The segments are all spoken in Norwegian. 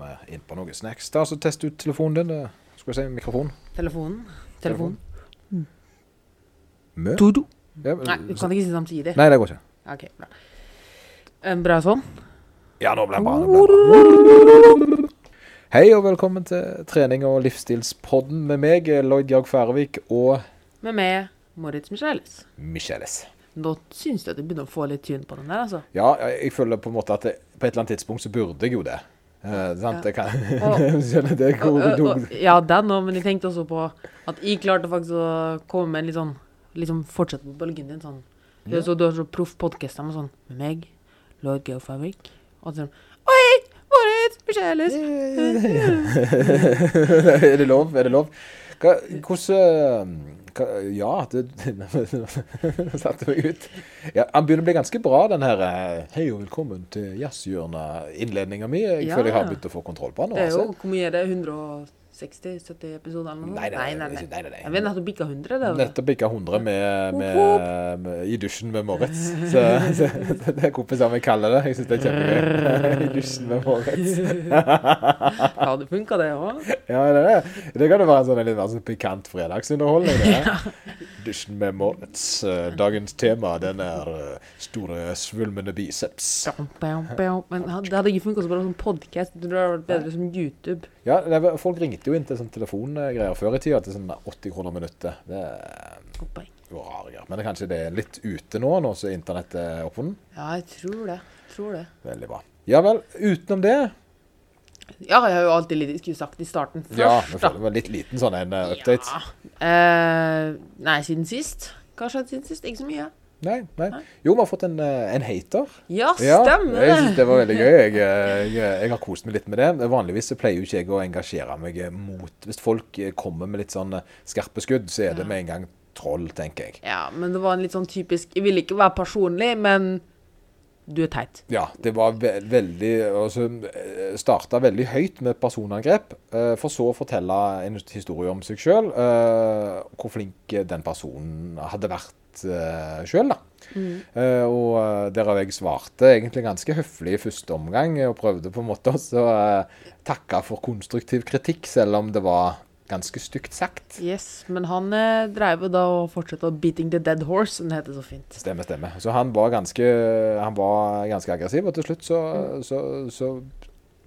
vi inn på noe snacks. Da, så test ut telefonen din. eh, Skal vi si mikrofon. Telefonen. Telefon. Mø? Dodo. Ja, Nei, du kan ikke si samtidig. Nei, det går ikke. Ok, bra. Eh, Bra sånn. Ja, nå ble det bra. Hei og velkommen til trening- og livsstilspodden med meg, Lloyd Georg Færøvik og Med meg, Moritz Micheles. Micheles. Nå syns jeg at du begynner å få litt tyn på den der, altså. Ja, jeg føler på en måte at det, på et eller annet tidspunkt så burde jeg jo det. Eh, sant? Ja. Kan Skjønner det Og- hvor og- og- Ja, den òg, men jeg tenkte også på at jeg klarte faktisk å komme med en litt sånn Liksom fortsette på bølgen din. sånn. Er så, du har så proff podkaster med sånn Med meg, Lloyd Geofabric Og sånn Oi! Moritz Michelis! Er det lov? Er det lov? Hvordan hva, Ja, det Nå satte meg ut. Ja, han begynner å bli ganske bra, den her eh, Hei og velkommen til jazzhjørnet-innledninga mi. Jeg Ja. føler jeg har begynt å få kontroll på den nå. Det er jo altså. Hvor mye er det? 160-70 episoder eller noe? Nei, nei, nei. nei, nei, nei. Jeg vet nettopp bikka 100. Det, det. Nettopp bikka 100 med, med, med, i dusjen med Moritz. Så, så, det er kompiser vi kaller det. Jeg syns det er kjempegøy. I dusjen med Moritz. Ja, det funker det òg. Ja, det, er. det kan jo være en sånn litt mer sånn pikant fredagsunderholdning. Det. Dusjen med Moritz. Eh, Dagens tema den er eh, store, svulmende biceps. Men det hadde ikke funka så bra som podkast. Det hadde vært bedre som YouTube. Ja, det er, Folk ringte jo inn til sånn telefongreier før i tida til sånn 80 kroner minuttet. Det var Godt poeng. jo rare greier. Men det er kanskje det er litt ute nå, nå som internett er oppfunnet. Ja, jeg tror det. Tror det. Veldig bra. Ja vel. Utenom det Ja, jeg har jo alltid litt skulle sagt i starten først, Ja, det var føler litt liten sånn en uh, update. Ja. Uh, nei, siden sist. Hva har skjedd siden sist? Ikke så mye. Nei, nei. Jo, vi har fått en, eh, en hater. Ja, Ja, stemmer synes det! det var veldig gøy. Jeg, jeg, jeg har kost meg litt med det. Vanligvis pleier jo ikke jeg å engasjere meg mot Hvis folk eh, kommer med litt sånn eh, skarpe skudd, så er det med en gang troll, tenker jeg. Ja, men det var en litt sånn typisk Jeg vil ikke være personlig, men du er teit. Ja, det var ve veldig altså, Starta veldig høyt med personangrep, eh, for så å fortelle en historie om seg sjøl. hvor flink den personen hadde vært sjøl, da. Eh, og eh, derav jeg svarte egentlig ganske høflig i første omgang, og prøvde på en måte også å takke for konstruktiv kritikk, selv om det var ganske stygt sagt. Yes, men han eh, dreiv jo da og fortsatte å 'beating the dead horse', som det heter så fint. Stemmer, stemmer. Så han var ganske, han var ganske aggressiv, og til slutt så, så, så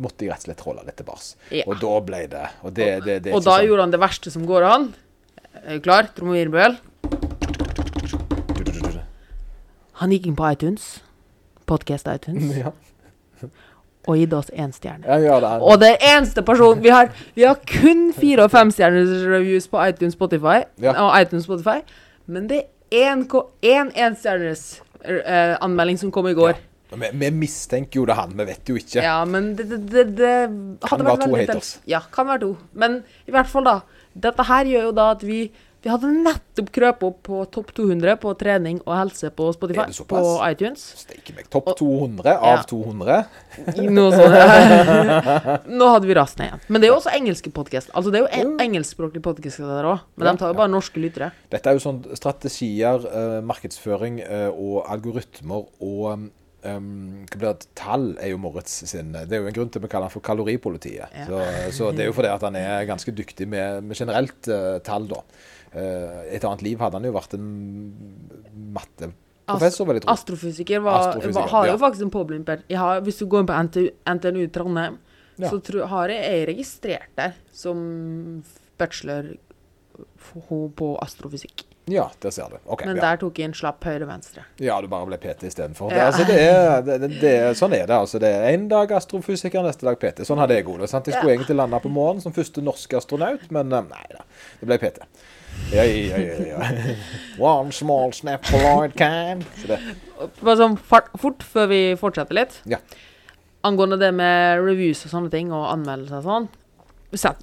måtte jeg rett og slett holde litt tilbake. Ja. Og da ble det Og det, det, det Og da sånn- gjorde han det verste som går an. Er du klar? Trommevirvel. Han gikk inn på iTunes, podcast iTunes, Ja, og gitt oss én stjerne. ja, ja det Og det er eneste person Vi har, vi har kun fire- og femstjerners reviews på iTunes Spotify. Ja. Og iTunes Spotify Men det er én En én enstjerners uh, anmelding som kom i går. vi, vi mistenker jo det han, vi vet jo ikke. Ja, men det, det, det, hadde være to haters. Ja, kan være to. Men i hvert fall, da. Dette her gjør jo da at vi Vi hadde nettopp krøpet opp på topp 200 på trening og helse på Spotify. På iTunes. Steike meg. Topp 200 av Ja. 200. Noe sånt. Nå hadde vi rast ned igjen. Men det er jo også engelske podkast. Altså, det er jo en, engelskspråklige podkaster der òg. Men Ja, de tar jo bare norske lyttere. Dette er jo sånn strategier, eh, markedsføring eh, og algoritmer og um? Tall er jo Moritz sin Det er jo en grunn til vi kaller han for kaloripolitiet. Ja. Så, så det er jo fordi at han er ganske dyktig med, med generelt uh, tall, da. Eh, et annet liv hadde han jo vært en matteprofessor, vil jeg tro. Astrofysiker var, Astrofysiker, var, har jo ja. faktisk en har, Hvis du går inn på NTU, NTNU Trondheim, Ja. så tror, har jeg, jeg registrert der som bachelor på astrofysikk. Ja, der ser du. Okay, Men ja. der tok jeg en slapp høyre-venstre. ja, du bare ble PT istedenfor. Ja. Det, altså, det er, det, det, det, sånn er det. altså. Det er En dag astrofysiker, neste dag PT. Sånn hadde jeg det. sant? Jeg skulle Ja. egentlig lande på månen som første norske astronaut, men eh, nei da. Det ble PT. Ja, ja, ja, ja. One small snap for Lloyd can. Bare sånn fort før vi fortsetter litt. Ja. Angående det med reviews og sånne ting, og anmeldelser og sånn.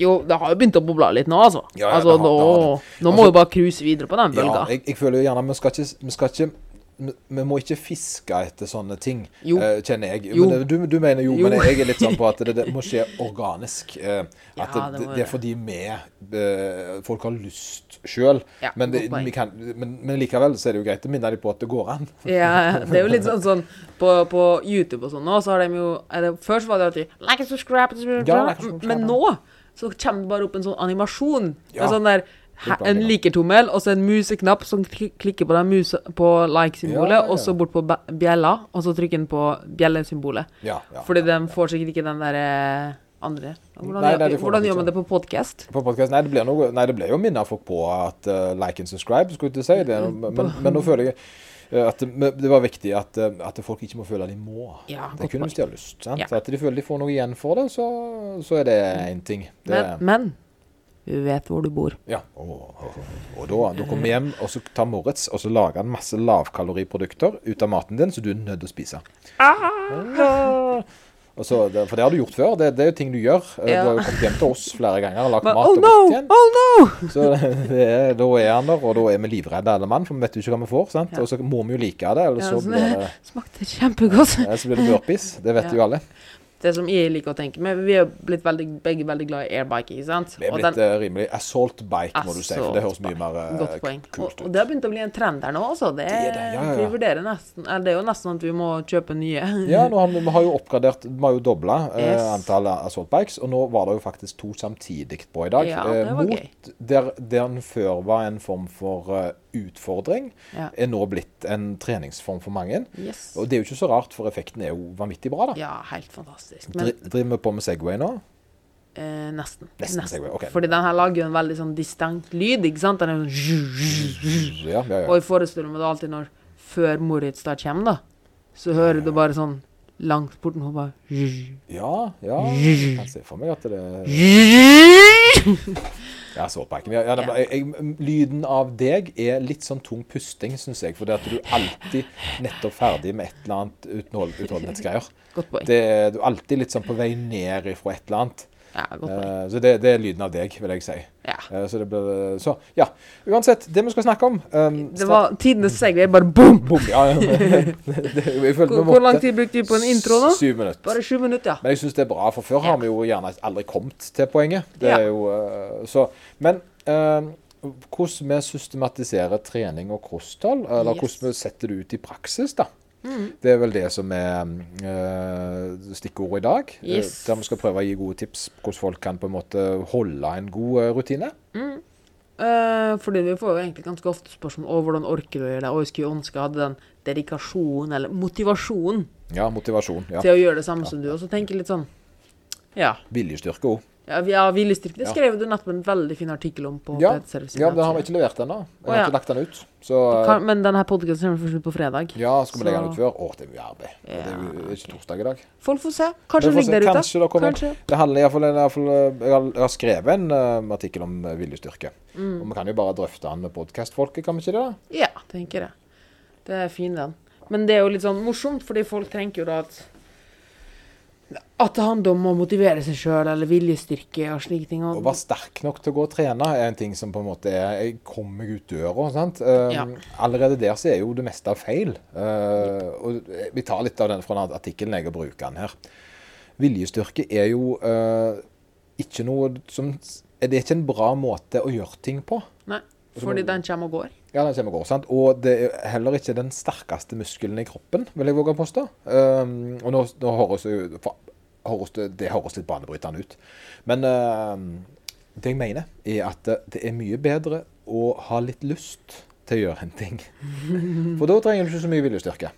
Jo, Det har jo begynt å boble litt nå, altså. Ja, ja, altså har- nå, nå altså, må vi bare cruise videre på den ja, jeg, jeg føler jo gjerne vi skal ikke, vi skal ikke vi må ikke fiske etter sånne ting, Jo. eh, kjenner jeg. Men, du, du mener jo, Jo. men jeg er litt sånn på at det, det må skje organisk. at Ja, det, det er fordi vi eh, Folk har lyst sjøl. Ja, men, men, men likevel så er det jo greit å minne dem på at det går an. Ja, det er jo litt sånn, sånn på, på YouTube og sånn nå, så har de jo det, Først var det alltid like and subscribe, Ja, like subscribe, Men nå så kommer det bare opp en sånn animasjon. Ja. Med sånn der en likertommel og så en museknapp som klikker på, muse, på like-symbolet, Ja, ja. og så bort på bjella, og så trykker den på bjellesymbolet. Ja, ja. Fordi de får sikkert ikke den derre andre. Hvordan, Nei, nei, hvordan gjør man det på podcast? På podcast, nei, det blir noe, nei, det blir jo å folk på at uh, like and subscribe, skulle jeg ikke si. Det, er noe- men, men nå føler jeg eh, at det, var viktig at, eh, at folk ikke må føle at de må. Ja, det kunne hvis de har lyst. Sant? Ja. Så At de føler de får noe igjen for det, så, så er det én ting. Det, Men, men vi vet hvor du bor. ja. Og, og, da, kommer vi hjem, og så tar Moritz og så lager han masse lavkaloriprodukter ut av maten din, så du er nødt til å spise. Ah. Så, for det har du gjort før. Det, det er jo ting du gjør. Eh, Ja. Du har jo kommet hjem til oss flere ganger og lagd mat oh no! igjen. Oh no! Så det er, da er han der, og da er vi livredde alle mann, for vi vet jo ikke hva vi får. sant? Ja. Og så må vi jo like det, eller Ja, så så blir det, Smakte kjempegodt. ja, så blir det burpees. Det vet jo alle. Det som jeg liker å tenke med, Vi er blitt veldig, begge veldig glad i airbike, ikke sant? Det er blitt den- eh, rimelig assault bike, må du si. For det høres mye mer eh, Godt poeng. Og, ut. og og, det har begynt å bli en trend her nå, altså. Det, Det er det, ja, ja. Vi vurderer nesten eller Det er jo nesten at vi må kjøpe nye. Ja, har vi, vi har jo oppgradert Vi har jo dobla eh, Yes. antallet assault bikes, og nå var det jo faktisk to samtidig på i dag. Ja, Eh, det var mot gøy. der, der den før var en form for eh, utfordring, Ja. er nå blitt en treningsform for mange. Yes. Og det er jo ikke så rart, for effekten er jo vanvittig bra, da. Ja, helt fantastisk. Men Dri, driver vi på med Segway nå? eh, nesten. Nesten Segway, Okay. Fordi den her lager jo en veldig sånn distinkt lyd, ikke sant? Den er sånn Ja, ja, ja. Og jeg forestiller meg det alltid når Før Moritz da kommer, da, så hører du bare sånn langt borten hun bare Ja, ja. Jeg kan se for meg at det Ja, sårpakken. Ja, ja, lyden av deg er litt sånn tung pusting, syns jeg. Fordi at du alltid nettopp ferdig med et eller annet uthold, utholdenhetsgreier. Godt poeng. Det, du er alltid litt sånn på vei ned ifra et eller annet. Ja. Eh, så det, det er lyden av deg, vil jeg si. Ja. Eh, så det blir Så, ja. Uansett, det vi skal snakke om um, Det var tidenes segway, bare boom! boom ja, ja. Det- det- Hvor, hvor lang tid brukte vi på en intro nå? Syv minutter. Bare sju minutter, ja. Men jeg syns det er bra, for før har vi jo gjerne aldri kommet til poenget. Det er jo eh, så Men eh, hvordan vi systematiserer trening og kosthold, eller Yes. hvordan vi setter det ut i praksis, da. Mm. Det er vel det som er uh, stikkordet i dag. eh, Yes. der vi skal prøve å gi gode tips hvordan folk kan på en måte holde en god rutine. rutine. Uh, fordi vi får jo egentlig ganske ofte spørsmål om hvordan orker du å gjøre det, og jeg skulle ønske jeg hadde den dedikasjonen, eller motivasjonen, Ja, motivasjon. ja. til å gjøre det samme som du. Og så tenker jeg litt sånn Ja. Viljestyrke òg. Ja, vi viljestyrke. Det skrev du nettopp en veldig fin artikkel om på Ja, Service. Ja, den har vi ikke levert ennå. Jeg har ikke lagt den ut. Så eh, Kan, men denne podkasten kommer først ut på fredag. ja, skal vi legge den ut før? Å, det er mye arbeid. Ja, Det er ikke torsdag i dag. Folk får se. Kanskje den ligger der ute. Kanskje det kommer Kanskje. Det handler eh, jeg, har, skrevet en uh, artikkel om uh, viljestyrke. Mm. Og vi kan jo bare drøfte den med podkastfolket, kan vi ikke det? da? Ja, tenker jeg. Det er fin, den. Men det er jo litt sånn morsomt, fordi folk tenker jo da at At det handler om å motivere seg sjøl, eller viljestyrke og slike ting. Å være sterk nok til å gå og trene er en ting som på en måte er Jeg kommer meg ut døra. sant? Eh, Ja. Allerede der så er jo det meste feil. Uh, og Vi tar litt av den fra den artikkelen jeg bruker den her. Viljestyrke er jo uh, ikke noe som Det er ikke en bra måte å gjøre ting på. nei, fordi den kommer og går. Ja, den kommer og går. sant? Og det er heller ikke den sterkeste muskelen i kroppen, vil jeg våge å påstå. Um, og nå, nå høres det jo det, det høres litt banebrytende ut. Men uh, det jeg mener, er at det, er mye bedre å ha litt lyst til å gjøre en ting. For da trenger du ikke så mye viljestyrke.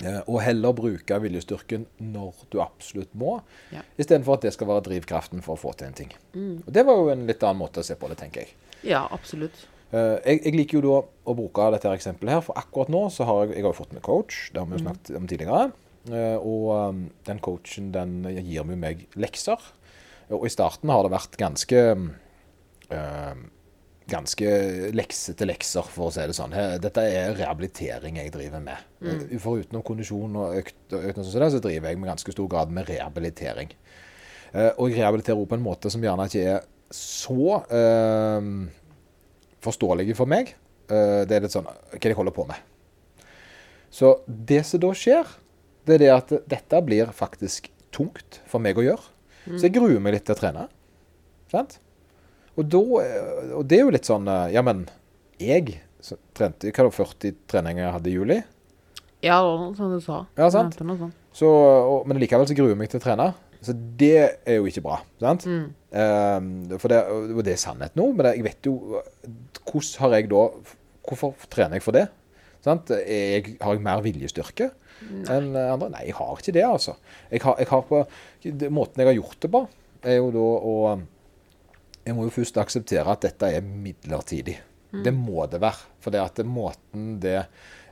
Eh, og heller bruke viljestyrken når du absolutt må, Ja. istedenfor at det skal være drivkraften for å få til en ting. Og Det var jo en litt annen måte å se på det, tenker jeg. Ja, absolutt. Eh, jeg, jeg liker jo da å bruke dette her eksempelet her, for akkurat nå så har jeg, jeg har fått med coach, det har vi jo snakket om tidligere. Eh, og um, den coachen den gir jo meg lekser. Og i starten har det vært ganske eh, Ganske leksete lekser, for å si det sånn. Dette er rehabilitering jeg driver med. Mm. Foruten kondisjon og økt, økt og sånn, så driver jeg med ganske stor grad med rehabilitering. Eh, og jeg rehabiliterer også på en måte som gjerne ikke er så eh, forståelige for meg. Eh, det er litt sånn Hva de holder på med? Så det som da skjer, det er det at dette blir faktisk tungt for meg å gjøre. Så jeg gruer meg litt til å trene. Sant? Og, da, eh, og det er jo litt sånn eh, Ja, men jeg så trente Hva var det 40 treninger jeg hadde i juli? Ja, det var noe som du sa. Ja, sant. Så, og, men likevel så gruer jeg meg til å trene. Så det er jo ikke bra. sant? Mm. Um, for det, og det er sannhet nå, men jeg vet jo Hvordan har jeg da Hvorfor trener jeg for det? Sant? Jeg, har jeg mer viljestyrke enn andre? Nei, jeg har ikke det, altså. Jeg har, jeg har på, det, måten jeg har gjort det på, er jo da å Jeg må jo først akseptere at dette er midlertidig. Det må det være. For det at måten det,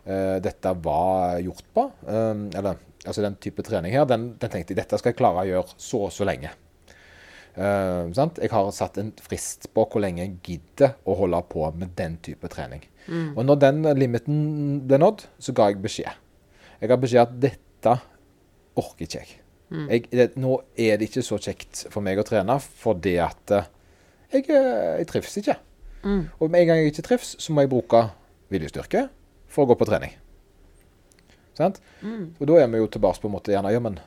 uh, dette var gjort på, eh, eller altså den type trening her, den, den tenkte jeg dette skal jeg klare å gjøre så og så lenge. Uh, sant? Jeg har satt en frist på hvor lenge jeg gidder å holde på med den type trening. Og når den limiten ble nådd, så ga jeg beskjed. Jeg ga beskjed at dette orker ikke jeg. jeg det, nå er det ikke så kjekt for meg å trene fordi at eh, jeg, eh, jeg trives ikke. Og med en gang jeg ikke trives, så må jeg bruke viljestyrke for å gå på trening. Sant? Og da er vi jo tilbake på en måte gjerne Ja, men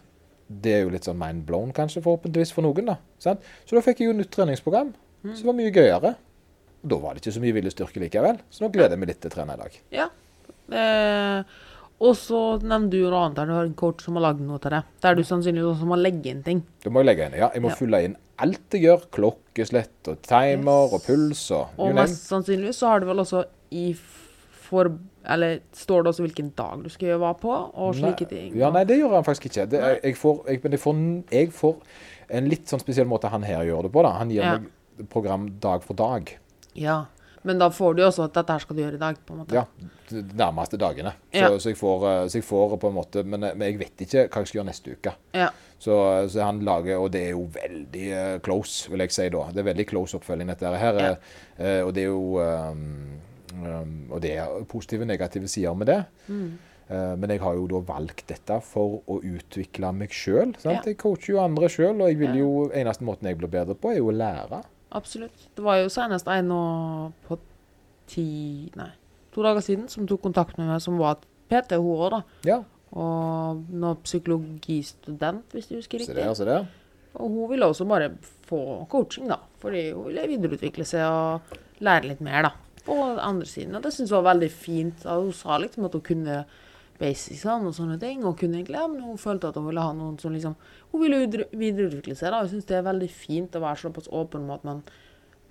det er jo litt sånn mind blown, kanskje, forhåpentligvis for noen. da. Sant? Så da fikk jeg jo nytt treningsprogram som var mye gøyere. Og da var det ikke så mye viljestyrke likevel. Så nå gleder jeg meg litt til å trene i dag. Ja. Eh, og så nevner du noe annet der du har en coach som har lagd noe til deg. Der du sannsynligvis også må legge inn ting. Du må jeg legge inn ja, jeg må Ja. fylle inn alt jeg gjør. Klokkeslett og timer Yes. og puls og Og mest sannsynligvis så har du vel også i for... Eller står det også hvilken dag du skal gjøre hva på, og slike ting. Ja, nei, det gjør han faktisk ikke. Det, jeg, får, jeg, men jeg får, jeg får en litt sånn spesiell måte han her gjør det på. da. Han gir Ja. meg program dag for dag. Ja. Men da får du jo også at dette her skal du gjøre i dag, på en måte. Ja, de nærmeste dagene. Så, Ja. så, jeg får, eh, så jeg får på en måte Men, men jeg vet ikke hva jeg skal gjøre neste uke. Ja. Så, så han lager Og det er jo veldig eh, close, vil jeg si da. Det er veldig close oppfølging, dette her. Ja. Eh, og det er jo um, um, Og det er positive og negative sider med det. Mm. Uh, men jeg har jo da valgt dette for å utvikle meg sjøl. Ja. Jeg coacher jo andre sjøl, og jeg vil jo eneste måten jeg blir bedre på, er jo å lære. Absolutt. Det var jo senest en nå på ti Nei, to dager siden som tok kontakt med meg, som var PT, hun òg, da. Ja, Og nå psykologistudent, hvis du husker se riktig. se det. Og hun ville også bare få coaching, da. Fordi hun ville videreutvikle seg og lære litt mer, da. På den andre siden. Og det syns jeg var veldig fint. Hun sa liksom at hun kunne basicsene og sånne ting. Og kunne egentlig, ja, men hun følte at hun ville ha noen som liksom Hun ville videre- videreutvikle seg, da. Jeg syns det er veldig fint å være såpass åpen med at man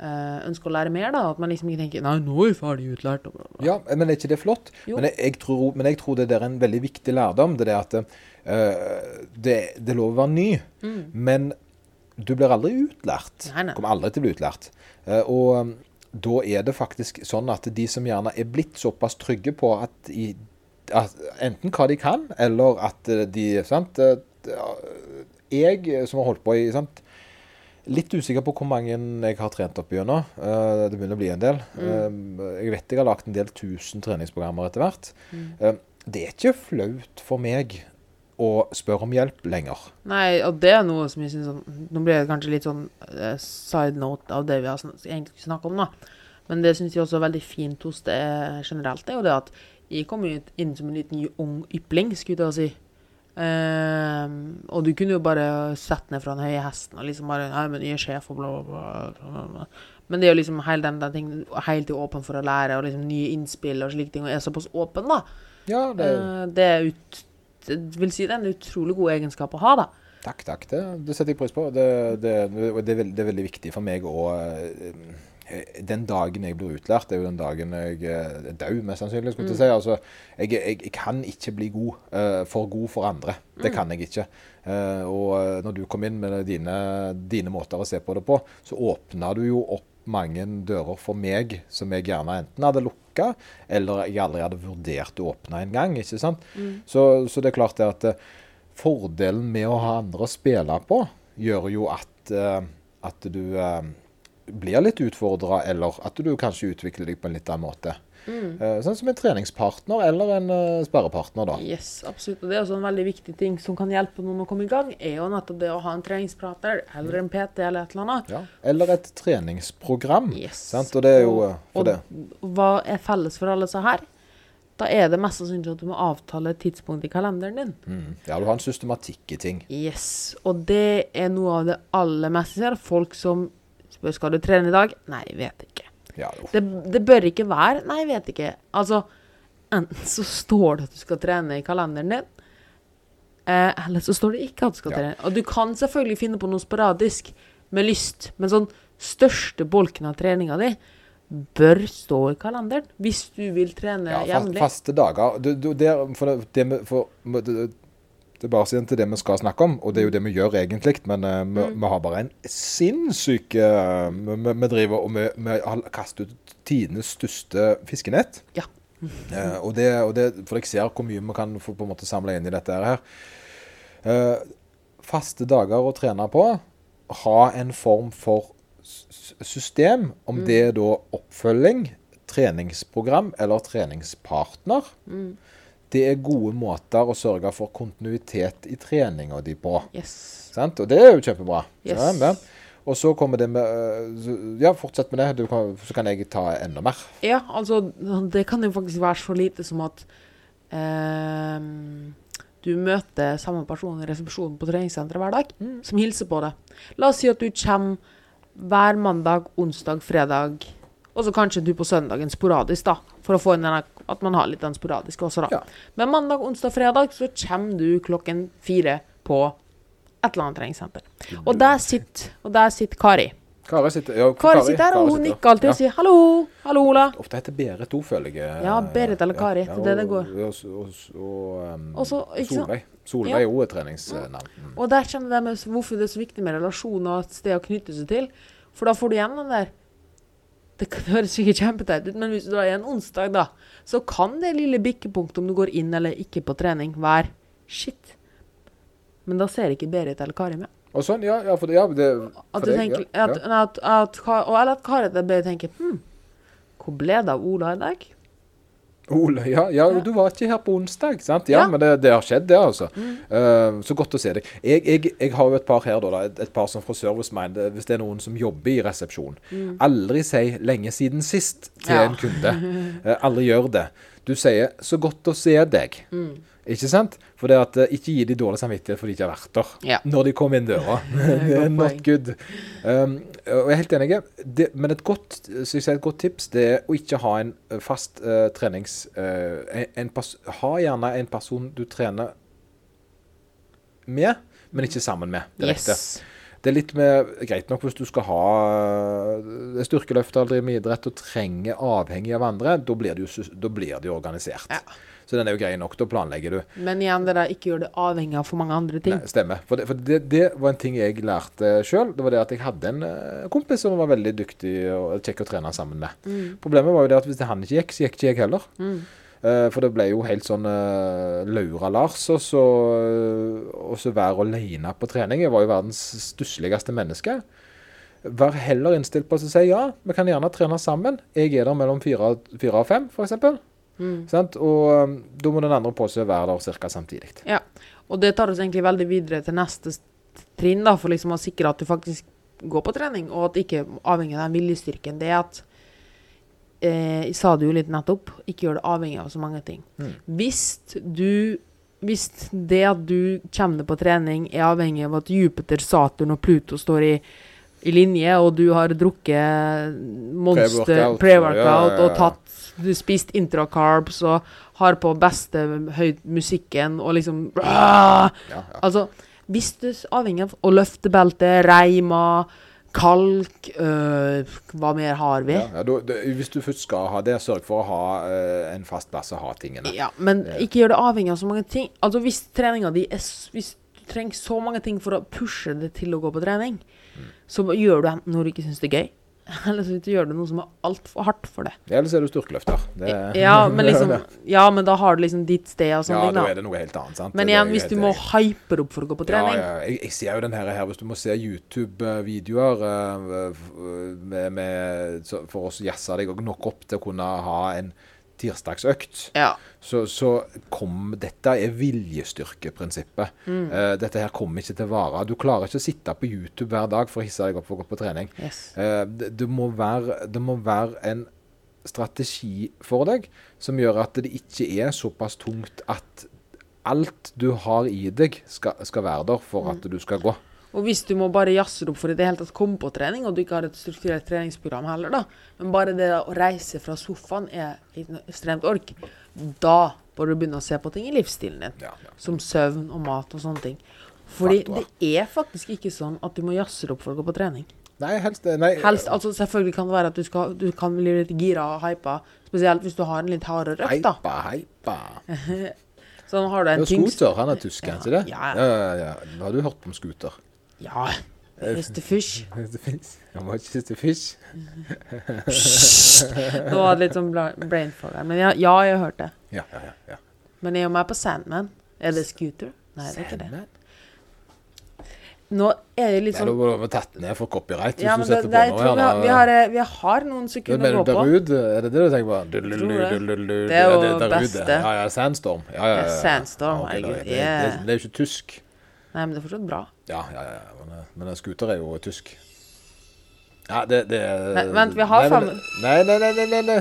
eh, ønsker å lære mer, da. At man liksom ikke tenker Nei, nå er jeg ferdig utlært. Og bla, bla. Ja, men er ikke det flott? Men jeg, jeg tror, men jeg tror det der er en veldig viktig lærdom. Det er at eh, det, det er lov å være ny, men du blir aldri utlært. Nei, nei. Kommer aldri til å bli utlært. Uh, og da er det faktisk sånn at de som gjerne er blitt såpass trygge på at, i, at enten hva de kan, eller at eh, de sant, eh, Jeg eh, som har holdt på i sant, Litt usikker på hvor mange jeg har trent opp gjennom. Det begynner å bli en del. Mm. jeg vet jeg har lagt en del tusen treningsprogrammer etter hvert. Mm. det er ikke flaut for meg å spørre om hjelp lenger. Nei, og det er noe som jeg synes sånn Nå blir det kanskje litt sånn eh, side note av det vi har egentlig skulle om, da. Men det syns jeg også er veldig fint hos det generelt, det er jo det at jeg kom inn som en liten ung ypling, skulle jeg si. Um, og du kunne jo bare sett ned fra den høye hesten og liksom bare Nei, men jeg er sjef og bla, bla, bla, bla. Men det er jo liksom hele den, den tingen Hele tiden åpen for å lære og liksom nye innspill og slike ting, og er såpass åpen, da. Ja, det, uh, det er ut vil si det er en utrolig god egenskap å ha, da. takk, takk. Det, det setter jeg pris på. Det, det, det, er veld, det er veldig viktig for meg å eh, Den dagen jeg blir utlært, er jo den dagen jeg eh, er død, mest sannsynlig. skulle jeg si. Altså, jeg, jeg, jeg kan ikke bli god, uh, for god for andre. Det kan jeg ikke. Uh, og eh, når du kom inn med dine, dine måter å se på det på, så åpna du jo opp mange dører for meg som jeg gjerne enten hadde lukka, eller jeg aldri hadde vurdert å åpne en gang. ikke sant? Så, så det er klart det at uh, fordelen med å ha andre å spille på, gjør jo at, eh, at du eh, blir litt utfordra, eller at du kanskje utvikler deg på en litt annen måte. Mm. sånn som en treningspartner eller en sperrepartner, da. Yes, absolutt. Og det er også en veldig viktig ting som kan hjelpe noen å komme i gang, er jo nettopp det å ha en treningsprater eller en PT eller et eller annet. Ja. Eller et treningsprogram. Yes. Sant? Og det er jo Og- eh, for og det. Hva er felles for alle disse her? da er det mest sannsynlig at du må avtale et tidspunkt i kalenderen din. Mm. Ja, du har en systematikk i ting. Yes. Og det er noe av det aller mest ser. Folk som spør skal du trene i dag. Nei, vet ikke. Ja. Det, det bør ikke være Nei, vet ikke. Altså, enten så står det at du skal trene i kalenderen din, eh, eller så står det ikke at du skal Ja. trene. Og du kan selvfølgelig finne på noe sporadisk med lyst, men sånn største bolken av treninga di bør stå i kalenderen hvis du vil trene Ja, jevnlig. faste dager. Du, du, det, for det, for, det, igjen til det vi skal snakke om, og det er jo det vi gjør egentlig. Men uh, vi, Mm. vi har bare en sinnssyk uh, vi, vi, driver og vi, vi har kastet ut tidenes største fiskenett. Ja. uh, og det, og det, for jeg ser hvor mye vi kan få på en måte samle inn i dette her. Faste dager å trene på. Ha en form for system, om Mm. det er da oppfølging, treningsprogram eller treningspartner. Mm. Det er gode måter å sørge for kontinuitet i treninga di på. Yes. Sant? Og det er jo kjempebra. Yes. Ja, og så kommer det med øh, Ja, fortsett med det, du kan, så kan jeg ta enda mer. Ja, altså, det kan jo faktisk være så lite som at eh, du møter samme person i resepsjonen på treningssenteret hver dag, som hilser på deg. La oss si at du kommer hver mandag, onsdag, fredag, og så kanskje du på søndagen sporadisk, da, for å få inn denne, at man har litt den sporadiske også, da. Ja. Men mandag, onsdag, fredag så kommer du klokken fire på et eller annet treningssenter. Og der sitter, og der sitter Kari. Kari sitter, ja, Kari sitter her, og Kari hun nikker alltid og sier 'hallo', 'hallo, Ola'. Ofte heter Berit òg, føler jeg. Ja, Berit eller Kari, det er det det går. Og, og, og, og um, så, ikke? Solveig. Solveig Ja. er òg et treningsnavn. Og der kjenner det med hvorfor det er så viktig med relasjoner og et sted å knytte seg til. For da får du igjen den der Det høres sikkert kjempeteit ut, men hvis du drar en onsdag, da, så kan det lille bikkepunktet om du går inn eller ikke på trening, være shit. Men da ser ikke Berit eller Kari med. Og sånn, ja. ja, for det, ja det, At for du deg, tenker, ja, at, at, at, at, og, Eller at Kari eller Berit tenker Hm, hvor ble det av Ola i dag? Ole, ja, ja, du var ikke her på onsdag, sant? Ja, Ja. men det, det har skjedd, det, altså. Eh, så godt å se deg. Jeg, jeg, jeg har jo et par her, da, et, et par som fra ServiceMind, eh, hvis det er noen som jobber i resepsjon. Aldri si 'lenge siden sist' til Ja. en kunde. Uh, aldri gjør det. Du sier 'så godt å se deg'. Ikke sant? For det at eh, Ikke gi de dårlig samvittighet fordi de ikke har vært der Ja. når de kom inn døra. det er not good. Um, og jeg er helt enig. Det, men et godt, jeg sier et godt tips det er å ikke ha en eh, fast uh, trenings... Uh, en, en pers ha gjerne en person du trener med, men ikke sammen med direkte. Yes. Det er litt med, greit nok hvis du skal ha styrkeløft eller drive med idrett og trenger avhengig av andre, da blir det jo da blir det jo organisert. Ja. Så den er jo grei nok, da planlegger du. Men igjen, det der ikke gjør det avhengig av for mange andre ting. Nei, stemmer. For, det, for det, det var en ting jeg lærte sjøl. Det var det at jeg hadde en eh, kompis som var veldig dyktig og kjekk å trene sammen med. Problemet var jo det at hvis han ikke gikk, så gikk ikke jeg heller. Mm. for det ble jo helt sånn uh, Laura Lars, og så, så være alene på trening. Jeg var jo verdens stussligste menneske. Vær heller innstilt på å si ja, vi kan gjerne trene sammen. Jeg er der mellom fire, fire og fem, f.eks. Sant? Og um, da må den andre på seg være der ca. samtidig. Ja, og det tar oss egentlig veldig videre til neste trinn, da, for liksom å sikre at du faktisk går på trening, og at ikke avhengig av den viljestyrken. Det er at eh, Jeg sa det jo litt nettopp, ikke gjør det avhengig av så mange ting. Mm. Hvis du hvis det at du kommer deg på trening, er avhengig av at Jupiter, Saturn og Pluto står i, i linje, og du har drukket Monster Pre-workout, pre-workout ja, ja, ja. og tatt Du spist intracarbs og har på beste høyt musikken og liksom Ja, ja. Altså, hvis du er avhengig av å løfte beltet, reima, kalk øh, Hva mer har vi? Ja, du, da, hvis du først skal ha det, sørg for å ha øh, en fast plass å ha tingene. Ja, men ikke gjør det avhengig av så mange ting. Altså, hvis treninga di er Hvis du trenger så mange ting for å pushe det til å gå på trening, Mm. så gjør du enten noe du ikke syns det er gøy, eller så gjør du noe som er altfor hardt for det. Eller så er du styrkeløfter. Det, Ja, men liksom Ja, men da har du liksom ditt sted og sånne ja, ting, da da. er det noe helt annet. sant? Men igjen, hvis du må hype det opp for å gå på trening Ja, ja. Jeg, jeg ser jo den her, hvis du må se YouTube-videoer eh, så- for å jazze deg nok opp til å kunne ha en tirsdagsøkt, Ja. så, så kom Dette er viljestyrkeprinsippet. Mm. Uh, dette her kommer ikke til å vare. Du klarer ikke å sitte på YouTube hver dag for å hisse deg opp for å gå på trening. Yes. Uh, det, det, må være, det må være en strategi for deg som gjør at det ikke er såpass tungt at alt du har i deg, skal, skal være der for at du skal gå. Og hvis du må bare jazze opp for i det hele tatt komme på trening, og du ikke har et strukturert treningsprogram heller, da, men bare det å reise fra sofaen er et ekstremt ork, da bør du begynne å se på ting i livsstilen din. Ja, ja. Som søvn og mat og sånne ting. Fordi Fakta. det er faktisk ikke sånn at du må jazze opp for å gå på trening. Nei, helst nei, Helst, altså Selvfølgelig kan det være at du, skal, du kan bli litt gira og hypa, spesielt hvis du har en litt hardere økt, da. Heipa, heipa. Sånn har du en tyngst Scooter, han er tysk, ikke det? Ja. ja, ja, ja. Har du hørt om Scooter? Ja. Det fins. Han var ikke til fish. Nå var det litt sånn brain fog her. Men ja, ja, jeg har hørt det. Ja, ja, ja. Men jeg er jo med på Sandman. Er det Scooter? Nei, det er ikke det. Nå er det litt Nei, da sånn må vi tatt ned for copyright hvis ja, du setter det, det, på noe vi, har, vi, har, eh, vi har noen Du sekunder å gå på. Darude? Er det det du tenker på? Du, det. du, Det er jo beste. Ja, ja, Sandstorm. Ja, ja, ja, Det er. Sandstorm, Ja, ok, det, det, det, det er jo ikke tysk. Nei, men det er fortsatt bra. Ja, ja, ja. Men, eh, men en scooter er jo tysk. Ja, det, det Nei, vent, vi har nei, Nei, nei, nei, nei, nei, nei.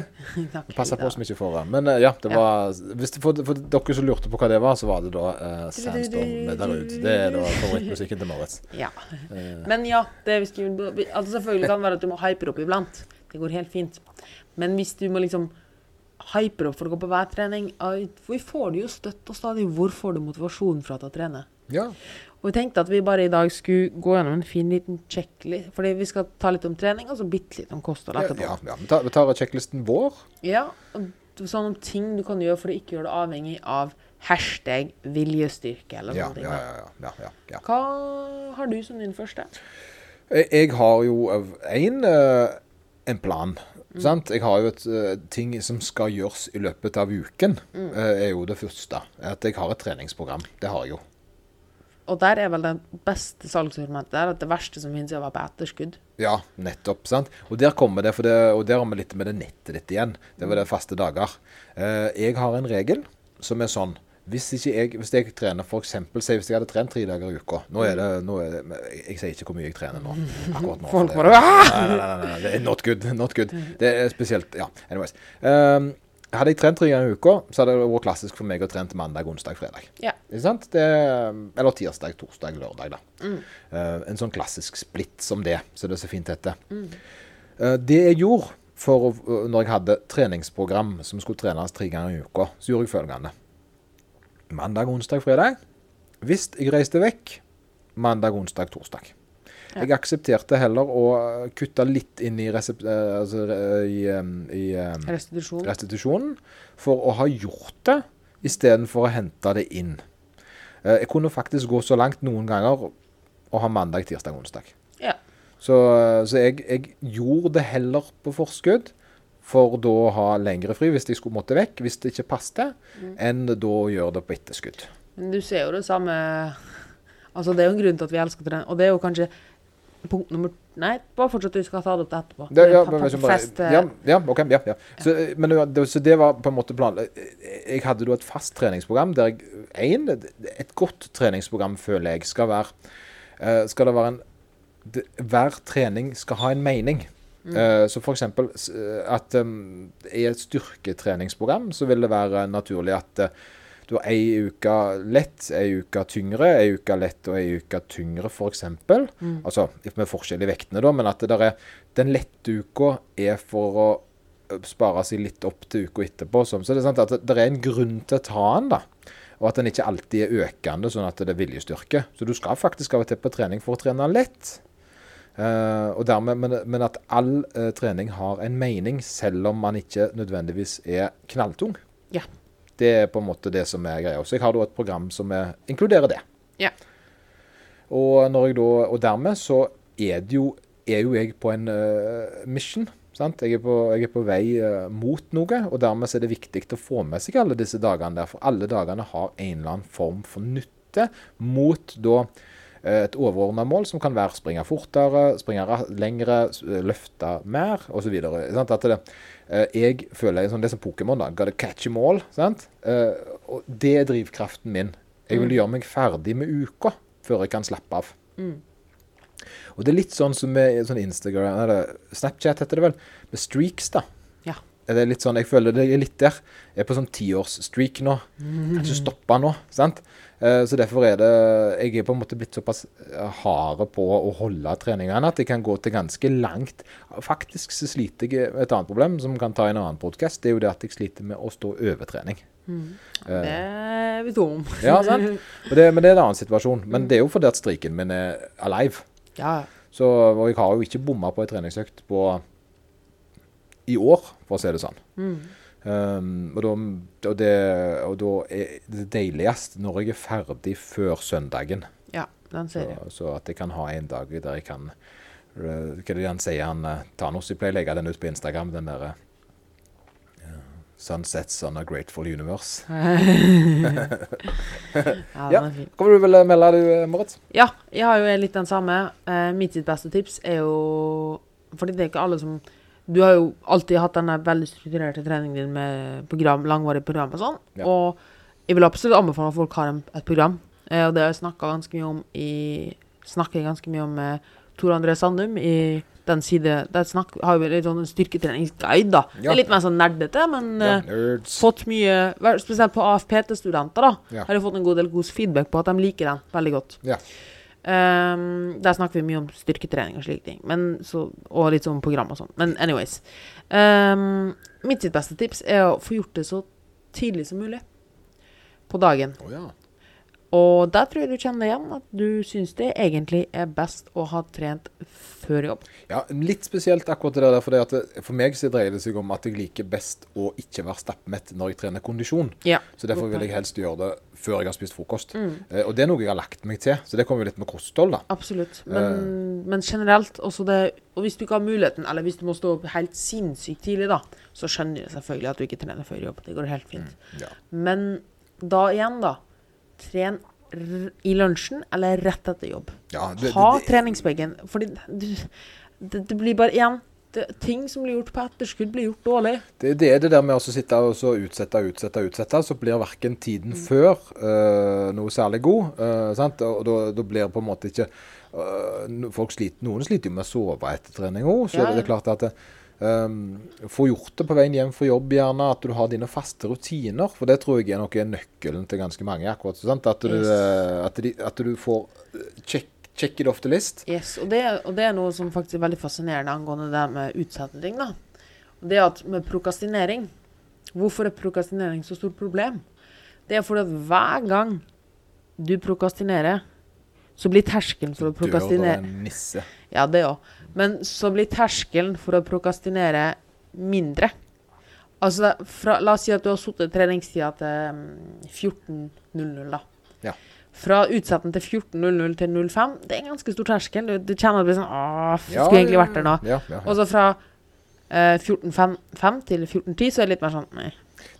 Ok, Pass på så som ikke får det. Men eh, ja, det var hvis det, for, for dere som lurte på hva det var, så var det da uh, Sandstorm med Darude. Det er da favorittmusikken til Moritz. Ja. Eh, Men ja, det vi skriver, altså selvfølgelig kan det være at du må hype opp iblant. Det går helt fint. Men hvis du må liksom hype opp for å gå på hver trening hvor Vi får du jo støtt og stadig. Hvor får du motivasjon fra til å trene? Ja. Og vi tenkte at vi bare i dag skulle gå gjennom en fin liten checklist. Fordi vi skal ta litt om trening, og så bitte litt om kosthold Ja, etterpå. ja, ja. Vi tar, vi tar sjekklisten vår. Ja, og sånne ting du kan gjøre for å ikke gjøre det avhengig av hashtag viljestyrke eller Ja, sånne ja, ja. ja, ja, ja. Hva har du som din første? Jeg, har jo én en plan. Mm. Jeg har jo et eh, ting som skal gjøres i løpet av uken. Mm. eh, er jo det første. At jeg har et treningsprogram. Det har jeg jo. Og der er vel det beste salgsargumentet der at det verste som finnes, er å være på etterskudd. Ja, nettopp. sant? Og der kommer det, for det, og der har vi litt med det nettet ditt igjen. Det var det faste dager. Eh, jeg har en regel som er sånn hvis, ikke jeg, hvis jeg trener eksempel, si hvis jeg hadde trent tre dager i uka Nå er det, nå er det jeg, jeg sier ikke hvor mye jeg trener nå. akkurat nå. Folk bare «Ah!» Nei, nei, nei, det er not good. Not good. Det er spesielt Ja, anyways. Um, hadde jeg trent tre ganger i uka, så hadde det vært klassisk for meg å trene mandag, onsdag, fredag. Ja. Det, eller tirsdag, torsdag, lørdag, da. Eh, en sånn klassisk splitt som det, så det er så fint heter. Uh, det jeg gjorde for uh, når jeg hadde treningsprogram som skulle trenes tre ganger i uka, så gjorde jeg følgende. Mandag, onsdag, fredag. Hvis jeg reiste vekk, mandag, onsdag, torsdag. Ja. Jeg aksepterte heller å kutte litt inn i, eh, altså, eh, i, i Restitusjon. restitusjonen for å ha gjort det istedenfor å hente det inn. Eh, Jeg kunne faktisk gå så langt noen ganger å ha mandag, tirsdag, onsdag. Ja. Så, så jeg, jeg gjorde det heller på forskudd for da å ha lengre fri hvis jeg skulle måtte vekk, hvis det ikke passet, enn da å gjøre det på etterskudd. Men du ser jo det samme Altså, det er jo en grunn til at vi elsker å trene, og det er jo kanskje punkt nummer Nei, bare fortsett, du skal ta det opp etterpå. Det, ja, men bare- fest, eh, ja, ja, ok, ja, ja. Så, eh, men det, så det var på en måte planen. Jeg hadde da et fast treningsprogram der jeg en, Et godt treningsprogram føler jeg skal være eh, Skal det være en det, Hver trening skal ha en mening. Mm. så eh, at i et styrketreningsprogram så vil det være naturlig at du har ei uke lett, ei uke tyngre, ei uke lett og ei uke tyngre, f.eks. Mm. Altså med forskjell i vektene, da, men at det der er, den lette uka er for å spare seg litt opp til uka etterpå. Sånn. Så det er sant at det, er en grunn til å ta den, da. Og at den ikke alltid er økende, sånn at det er viljestyrke. Så du skal faktisk av og til på trening for å trene lett. Uh, og dermed, men, men at all uh, trening har en mening, selv om man ikke nødvendigvis er knalltung. Ja. Det er på en måte det som er greia. Så jeg har da et program som er, inkluderer det. Ja. Og, da, og dermed så er, det jo, er jo jeg på en uh, mission. Sant? Jeg, er på, jeg er på vei uh, mot noe, og dermed er det viktig å få med seg alle disse dagene der. For alle dagene har en eller annen form for nytte mot da et overordna mål, som kan være springe fortere, springe lengre, s- løfte mer osv. Eh, jeg føler sånn, det er som Pokémon. Gotta catch them all. Sant? Eh, og det er drivkraften min. Jeg vil gjøre meg ferdig med uka før jeg kan slappe av. Mm. Og det er litt sånn som med sånn Instagram Eller Snapchat heter det vel. Med streaks, da. Ja. er det litt sånn, Jeg føler det er litt der. Jeg er på sånn tiårsstreak nå. Kan ikke stoppe nå. sant? Eh, så derfor er det Jeg er på en måte blitt såpass eh, harde på å holde treningene at jeg kan gå til ganske langt. Faktisk så sliter jeg et annet problem som kan ta en annen podkast. Det er jo det at jeg sliter med å stå over trening. Det er vi om. Ja, sant? Det, men det er en annen situasjon. Men det er jo fordi at striken min er alive. Ja, Så, og jeg har jo ikke bomma på ei treningsøkt på i år, for å si det sånn. Um, og, da, og, det, og da er det deiligst når jeg er ferdig før søndagen. ja den Så, ser jeg. så at jeg kan ha en dag der jeg kan uh, Hva er det han sier, han uh, Thanos? Jeg pleier å legge den ut på Instagram, den derre uh, Sunsets on a grateful universe. Ja, Ja. den er. Hva vil du vel melde, du, Moritz? Ja, jeg har jo litt den samme. Uh, mitt sitt beste tips er jo Fordi det er ikke alle som Du har jo alltid hatt denne veldig strukturerte treningen din med program, langvarig program og sånn. Ja. Og jeg vil absolutt anbefale at folk har et program. Eh, og det har jeg snakka ganske mye om i Snakker ganske mye om med Tor André Sandum i den side Der snakk, har vi litt sånn en styrketreningsguide, da. Det er litt mer sånn nerdete, men Ja, eh, fått mye Spesielt på AFPT-studenter, da. Ja. Har jeg fått en god del god feedback på at de liker den veldig godt. Ja. Ehm, der snakker vi mye om styrketrening og slike ting. Men så, og litt sånn program og sånn. Men anyways. Um, mitt sitt beste tips er å få gjort det så tidlig som mulig på dagen. Oh, ja. Og der tror jeg du kjenner igjen at du syns det egentlig er best å ha trent før jobb. Ja, litt spesielt akkurat det der. For, det at for meg så dreier det seg om at jeg liker best å ikke være stappmett når jeg trener kondisjon. Ja. Så derfor vil jeg helst gjøre det før jeg har spist frokost. Mm. Eh, og det er noe jeg har lagt meg til. Så det kommer jo litt med kosthold, da. Absolutt. Men, men generelt også det Og hvis du ikke har muligheten, eller hvis du må stå opp helt sinnssykt tidlig, da, så skjønner jeg selvfølgelig at du ikke trener før jobb. Det går helt fint. Ja. Men da igjen, da. Tren i lunsjen eller rett etter jobb. Ja, det, det, ha treningsbagen. Fordi du, det, det blir bare igjen Ting som blir gjort på etterskudd, blir gjort dårlig. det, det er det der med å sitte og så utsette, utsette, utsette, så blir verken tiden før øh, noe særlig god. Øh, sant? Og da, blir det på en måte ikke øh, folk sliter, Noen sliter jo med å sove etter trening òg, så Ja, det er klart at det, Um, få gjort det på veien hjem fra jobb, gjerne. At du har dine faste rutiner. For det tror jeg er noe nøkkelen til ganske mange. akkurat, sant? At, du, Yes. eh, at, de, at du får eh, check, check it off the list. Yes, og det, og det er noe som faktisk er veldig fascinerende angående det med utsatte ting. da. Det at med prokastinering Hvorfor er prokastinering så stort problem? Det er fordi at hver gang du prokastinerer, så blir terskelen for å prokastinere nisse. Ja, det òg. Men så blir terskelen for å prokastinere mindre. Altså, fra, la oss si at du har sittet treningstida til mm, 14.00, da. Ja. Fra utsetten til 14.00 til 05, det er en ganske stor terskel. Du, du kjenner at det blir sånn Åh, Ja, skulle egentlig vært der nå. Ja, ja. Og så fra eh, 14.05 til 14.10 så er det litt mer sånn Nei.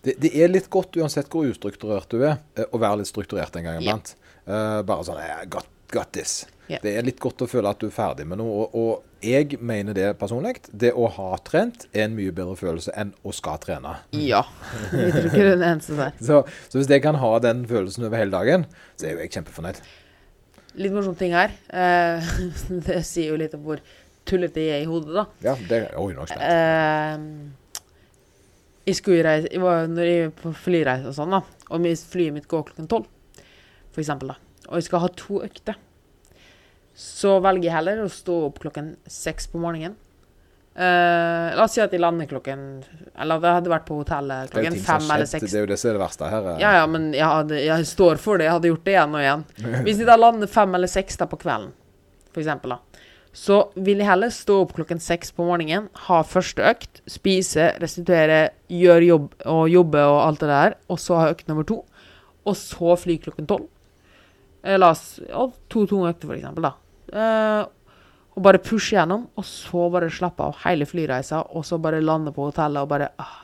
Det, det er litt godt, uansett hvor ustrukturert du er, eh, å være litt strukturert en gang iblant. Eh, bare sånn jeg har got this. Yeah. Det er litt godt å føle at du er ferdig med noe. Og, og jeg mener det personlig. Det å ha trent er en mye bedre følelse enn å skal trene. Ja. Jeg tror ikke du er den eneste der. Så, så hvis jeg kan ha den følelsen over hele dagen, så er jo jeg kjempefornøyd. Litt morsom ting her. Eh, det sier jo litt om hvor tullete jeg er i hodet, da. Ja, det er jeg spent. Eh, jeg skulle jo reise jeg var, Når jeg var på flyreise og sånn, da, og flyet mitt går klokken tolv, for eksempel, da, og jeg skal ha to økter, så velger jeg heller å stå opp klokken seks på morgenen. Uh, la oss si at jeg lander klokken Eller det hadde vært på hotellet klokken fem eller seks. Det er jo det som er det verste her. eh. Ja, ja, men jeg, hadde, jeg står for det. Jeg hadde gjort det igjen og igjen. Hvis jeg da lander fem eller seks da på kvelden, for eksempel, da, så vil jeg heller stå opp klokken seks på morgenen, ha første økt, spise, restituere, gjøre jobb og jobbe og alt det der, og så ha økt nummer to, og så fly klokken tolv. Eh, La oss to tunge økter, eksempel, da. Eh, og bare pushe gjennom, og så bare slappe av hele flyreisa, og så bare lande på hotellet og bare ah,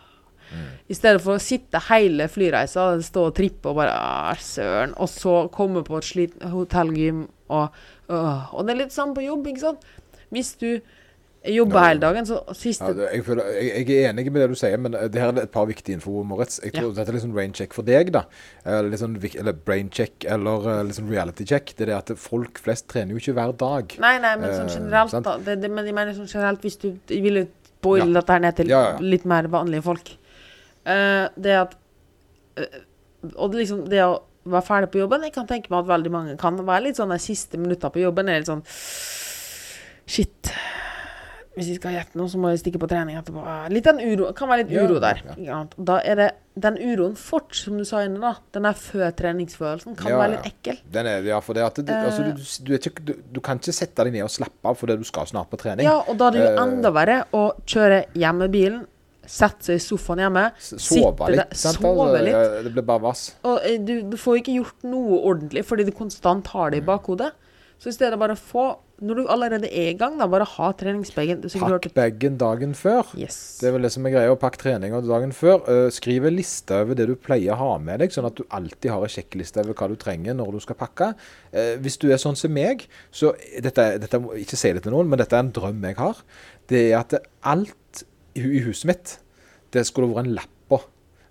i stedet for å sitte hele flyreisa, stå og trippe og bare ah, søren, og så komme på et sliten hotellgym og uh, Og det er litt sånn på jobb, ikke sant? Hvis du jobber Ja. hele dagen, så siste Ja, jeg, føler, jeg, jeg er enig med det du sier, men det her er et par viktige info, Moritz. Jeg tror Dette er litt sånn rain check for deg, da. Sånn, eller brain check, eller eh, sånn reality check. Det er det at folk flest trener jo ikke hver dag. Nei, nei, men sånn Eh, generelt, eh, da. Det, det, men jeg mener sånn generelt, hvis du ville boile dette her ned til Ja, ja, ja. litt mer vanlige folk. uh, det at uh, Og det liksom det å være ferdig på jobben Jeg kan tenke meg at veldig mange kan være litt sånn de siste minuttene på jobben er litt sånn Shit. Hvis jeg skal gjette noe, så må jeg stikke på trening etterpå. Litt den uro, kan være litt uro der. ja. Da er det den uroen fort, som du sa inne, da. Den der før-treningsfølelsen kan Ja, være litt ekkel. Er, ja, for det at det, altså, du, du, er ikke, du, du kan ikke sette deg ned og slappe av fordi du skal snart på trening. Ja, og da er det jo Eh, enda verre å kjøre hjem med bilen, sette seg i sofaen hjemme, Sove litt. der- sant? sove Altså, litt. ja, Det blir bare vass. Og eh, du, du får ikke gjort noe ordentlig fordi du konstant har det i bakhodet. Så i stedet bare få Når du allerede er i gang, da bare ha treningsbagen. Pakk bagen dagen før. Yes. Det er vel det som er greia. Pakk treninga dagen før. Eh, skriv en liste over det du pleier å ha med deg, sånn at du alltid har en sjekkliste over hva du trenger når du skal pakke. Eh, hvis du er sånn som meg, så dette, dette Ikke si det til noen, men dette er en drøm jeg har. Det er at alt i, huset mitt, det skulle vært en lapp på.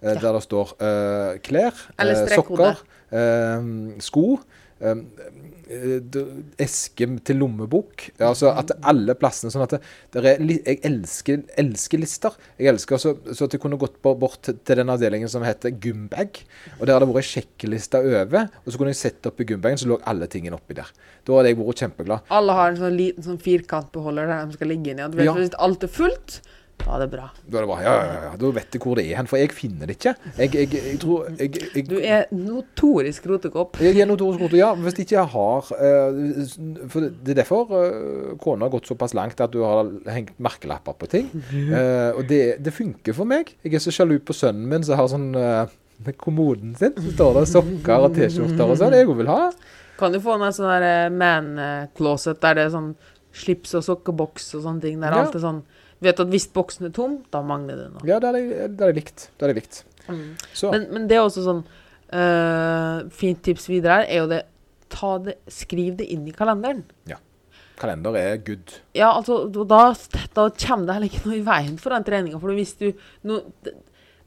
eh, Der det står klær, sokker, sko. Eh, eh, eske til lommebok. Altså at alle plassene sånn at det, er, Jeg elsker, elsker lister. Jeg elsker så, så at jeg kunne gått bort til, til den avdelingen som heter gymbag. Og der hadde vært sjekkelister sjekkeliste over. Og så kunne jeg sette opp i gymbagen, så lå alle tingene oppi der. Da hadde jeg vært kjempeglad. Alle har en sånn liten sånn firkantbeholder der de skal ligge inni. Ja. Hvis alt er fullt, er det bra. Da er det bra. ja, ja, ja, da vet jeg hvor det er hen. For jeg finner det ikke. Jeg, jeg, jeg tror jeg, Du er notorisk rotekopp. Jeg er notorisk rotekopp, ja, hvis ikke jeg har eh, For det er derfor uh, kona har gått såpass langt at du har hengt merkelapper på ting. Eh, og det, det funker for meg. Jeg er så sjalu på sønnen min som har sånn Med kommoden sin så står det sokker og T-skjorter og sånn. Jeg vil ha. Kan du få en sånn eh, man-closet der det er sånn slips og sokkeboks og sånne ting. Der Ja. alt er sånn Vet at hvis boksen er tom, da mangler det noe. Ja, det er det likt. Det hadde jeg likt. Så. Men, men det er også sånn uh, Fint tips videre her er jo det ta det, Skriv det inn i kalenderen. Ja. Kalender er good. Ja, altså, da, da da kommer det heller ikke noe i veien for den treninga. For hvis du no, det,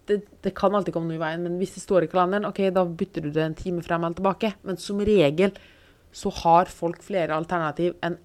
det, det kan alltid komme noe i veien, men hvis det står i kalenderen, ok, da bytter du det en time frem eller tilbake. Men som regel så har folk flere alternativ enn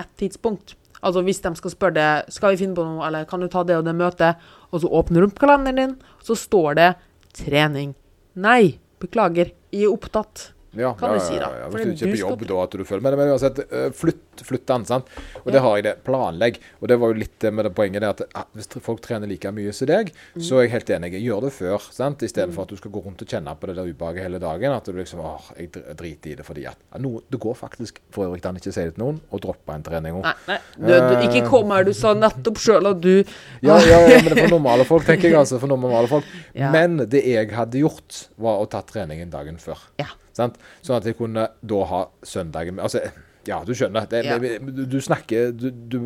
ett tidspunkt. Altså hvis de skal spørre deg skal vi finne på noe, eller kan du ta det og det møtet, og så åpner du opp kalenderen din, så står det trening. Nei, beklager, jeg er opptatt. Ja, Kan du si da. ja. Hvis du ikke er på jobb da at du følger med. Men uansett, eh, flytt, flytt den, sant. Og det har jeg det. Planlegg. Og det var jo litt det med det poenget det at ah, hvis folk trener like mye som deg, Mm. så er jeg helt enig. Gjør det før, sant. Istedenfor at du skal gå rundt og kjenne på det der ubehaget hele dagen. At du liksom åh, jeg driter i det fordi at noe, Det går faktisk, for øvrig an ikke si det til noen, og droppe en trening òg. Nei, nei. Du, du, ikke kom her, du sa nettopp sjøl at du Ja, ja, ja, men det er for normale folk, tenker jeg. altså, for normale folk. Ja. Men det jeg hadde gjort, var å ta treningen dagen før. Ja. Sant? Sånn at jeg kunne da ha søndagen med Altså, ja, du skjønner. Det, Ja. du, du snakker du, du,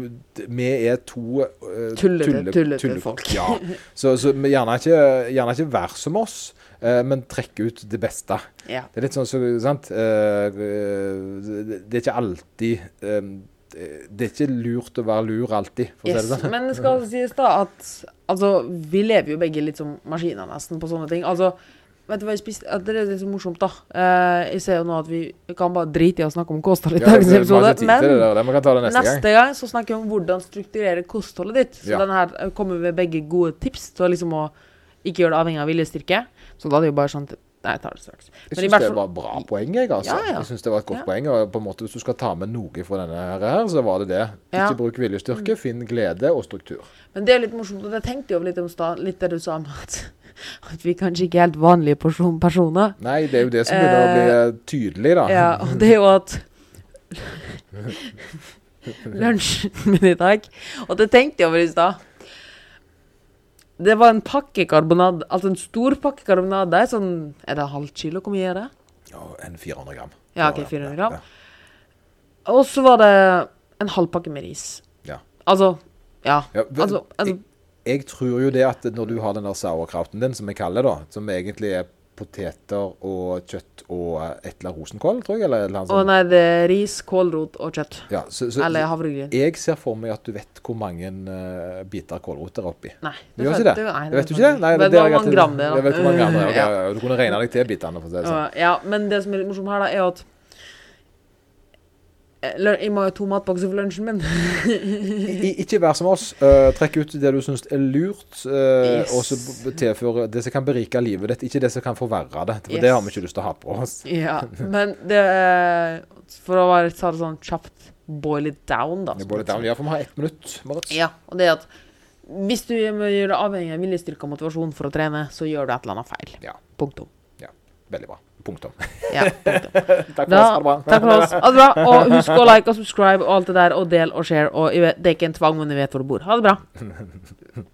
Vi er to uh, Tullete- tullete folk. Ja. Så, så gjerne, ikke, gjerne ikke vær som oss, eh, men trekk ut det beste. Ja. Det er litt sånn så, sant Eh, det, det er ikke alltid Det er ikke lurt å være lur alltid, for å Yes. si det sånn. Men det skal sies da at altså, vi lever jo begge litt som maskiner nesten på sånne ting. Altså, vet du hva jeg spiste? Det er litt så morsomt, da. Uh, jeg ser jo nå at vi kan bare drite i å snakke om kosthold i Ja, dagens episode. Men det, neste, neste gang. gang så snakker vi om hvordan strukturere kostholdet ditt. Så Ja. denne her eh, kommer med begge gode tips til liksom å ikke gjøre det avhengig av viljestyrke. Så da er det jo bare sånn Nei, jeg tar det straks. Jeg Men syns det var bra poeng, jeg, altså. Ja, ja. Jeg synes det var et godt poeng. Og på en måte, hvis du skal ta med noe fra denne her, så var det det. Ikke bruk viljestyrke, finn glede og struktur. Men det er litt morsomt, og det tenkte jeg over litt om stad, litt det du sa om at, at vi kanskje ikke er helt vanlige person personer. Nei, det er jo det som begynner å bli eh, tydelig, da. Ja, og det er jo at Lunsjen min i dag Og det tenkte jeg over i stad. Det var en pakke karbonade, altså en stor pakke karbonade. Sånn Er det halvt kilo? Hvor mye er det? Ja, en 400 gram. Ja, ok, 400 gram. Og så var det en halv pakke med ris. Ja. Altså Ja. Ja, Altså, altså Jeg tror jo det at når du har den der sauerkrauten din, som jeg kaller det, som egentlig er poteter og kjøtt og et eller annet rosenkål, tror jeg, eller eller Å nei, det er ris, kålrot og kjøtt. Ja, så, så, Eller havregryn. jeg ser for meg at du vet hvor mange uh, biter kålrot er oppi. Nei. Du gjør ikke det? Nei, Det vet du ikke det? Nei, det det da. Jeg vet hvor mange gram det er. ok, Ja. ja, Du kunne regne deg til bitene, for å si det sånn. Ja, ja, men det som er litt morsomt her, da, er at Eller, jeg må ha to matbokser for lunsjen min. I, ikke vær som oss. Uh, trekk ut det du syns er lurt, uh, Yes. og så tilføre det som kan berike livet ditt, ikke det som kan forverre det. For Yes. det har vi ikke lyst til å ha på oss. ja, men det For å være, ta det sånn kjapt boil it down, da. Boil it down, ja, for vi har ett minutt, Marit. Ja, og det at hvis du gjør det avhengig av viljestyrke og motivasjon for å trene, så gjør du et eller annet feil. Ja. Punktum. Veldig bra. Punktum. Ja, punktum. Takk for Da, oss. Ha det bra. takk for oss. Ha det bra. Og husk å like og subscribe og alt det der, og del og share. Og det er ikke en tvang, men du vet hvor du bor. Ha det bra.